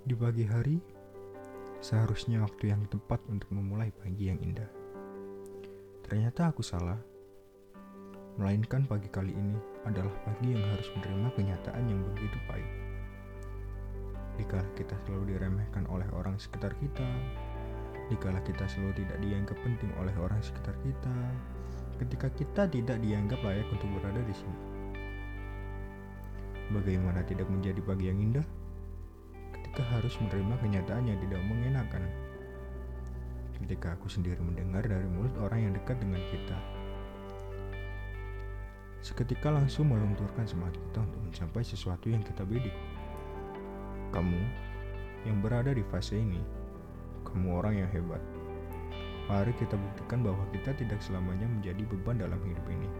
Di pagi hari, seharusnya waktu yang tepat untuk memulai pagi yang indah. Ternyata aku salah. Melainkan pagi kali ini adalah pagi yang harus menerima kenyataan yang begitu pahit. Dikala kita selalu diremehkan oleh orang sekitar kita, dikala kita selalu tidak dianggap penting oleh orang sekitar kita, ketika kita tidak dianggap layak untuk berada di sini. Bagaimana tidak menjadi pagi yang indah? Ketika harus menerima kenyataan yang tidak mengenakan. Ketika aku sendiri mendengar dari mulut orang yang dekat dengan kita. Seketika langsung melunturkan semangat kita untuk mencapai sesuatu yang kita bidik. Kamu yang berada di fase ini, kamu orang yang hebat. Mari kita buktikan bahwa kita tidak selamanya menjadi beban dalam hidup ini.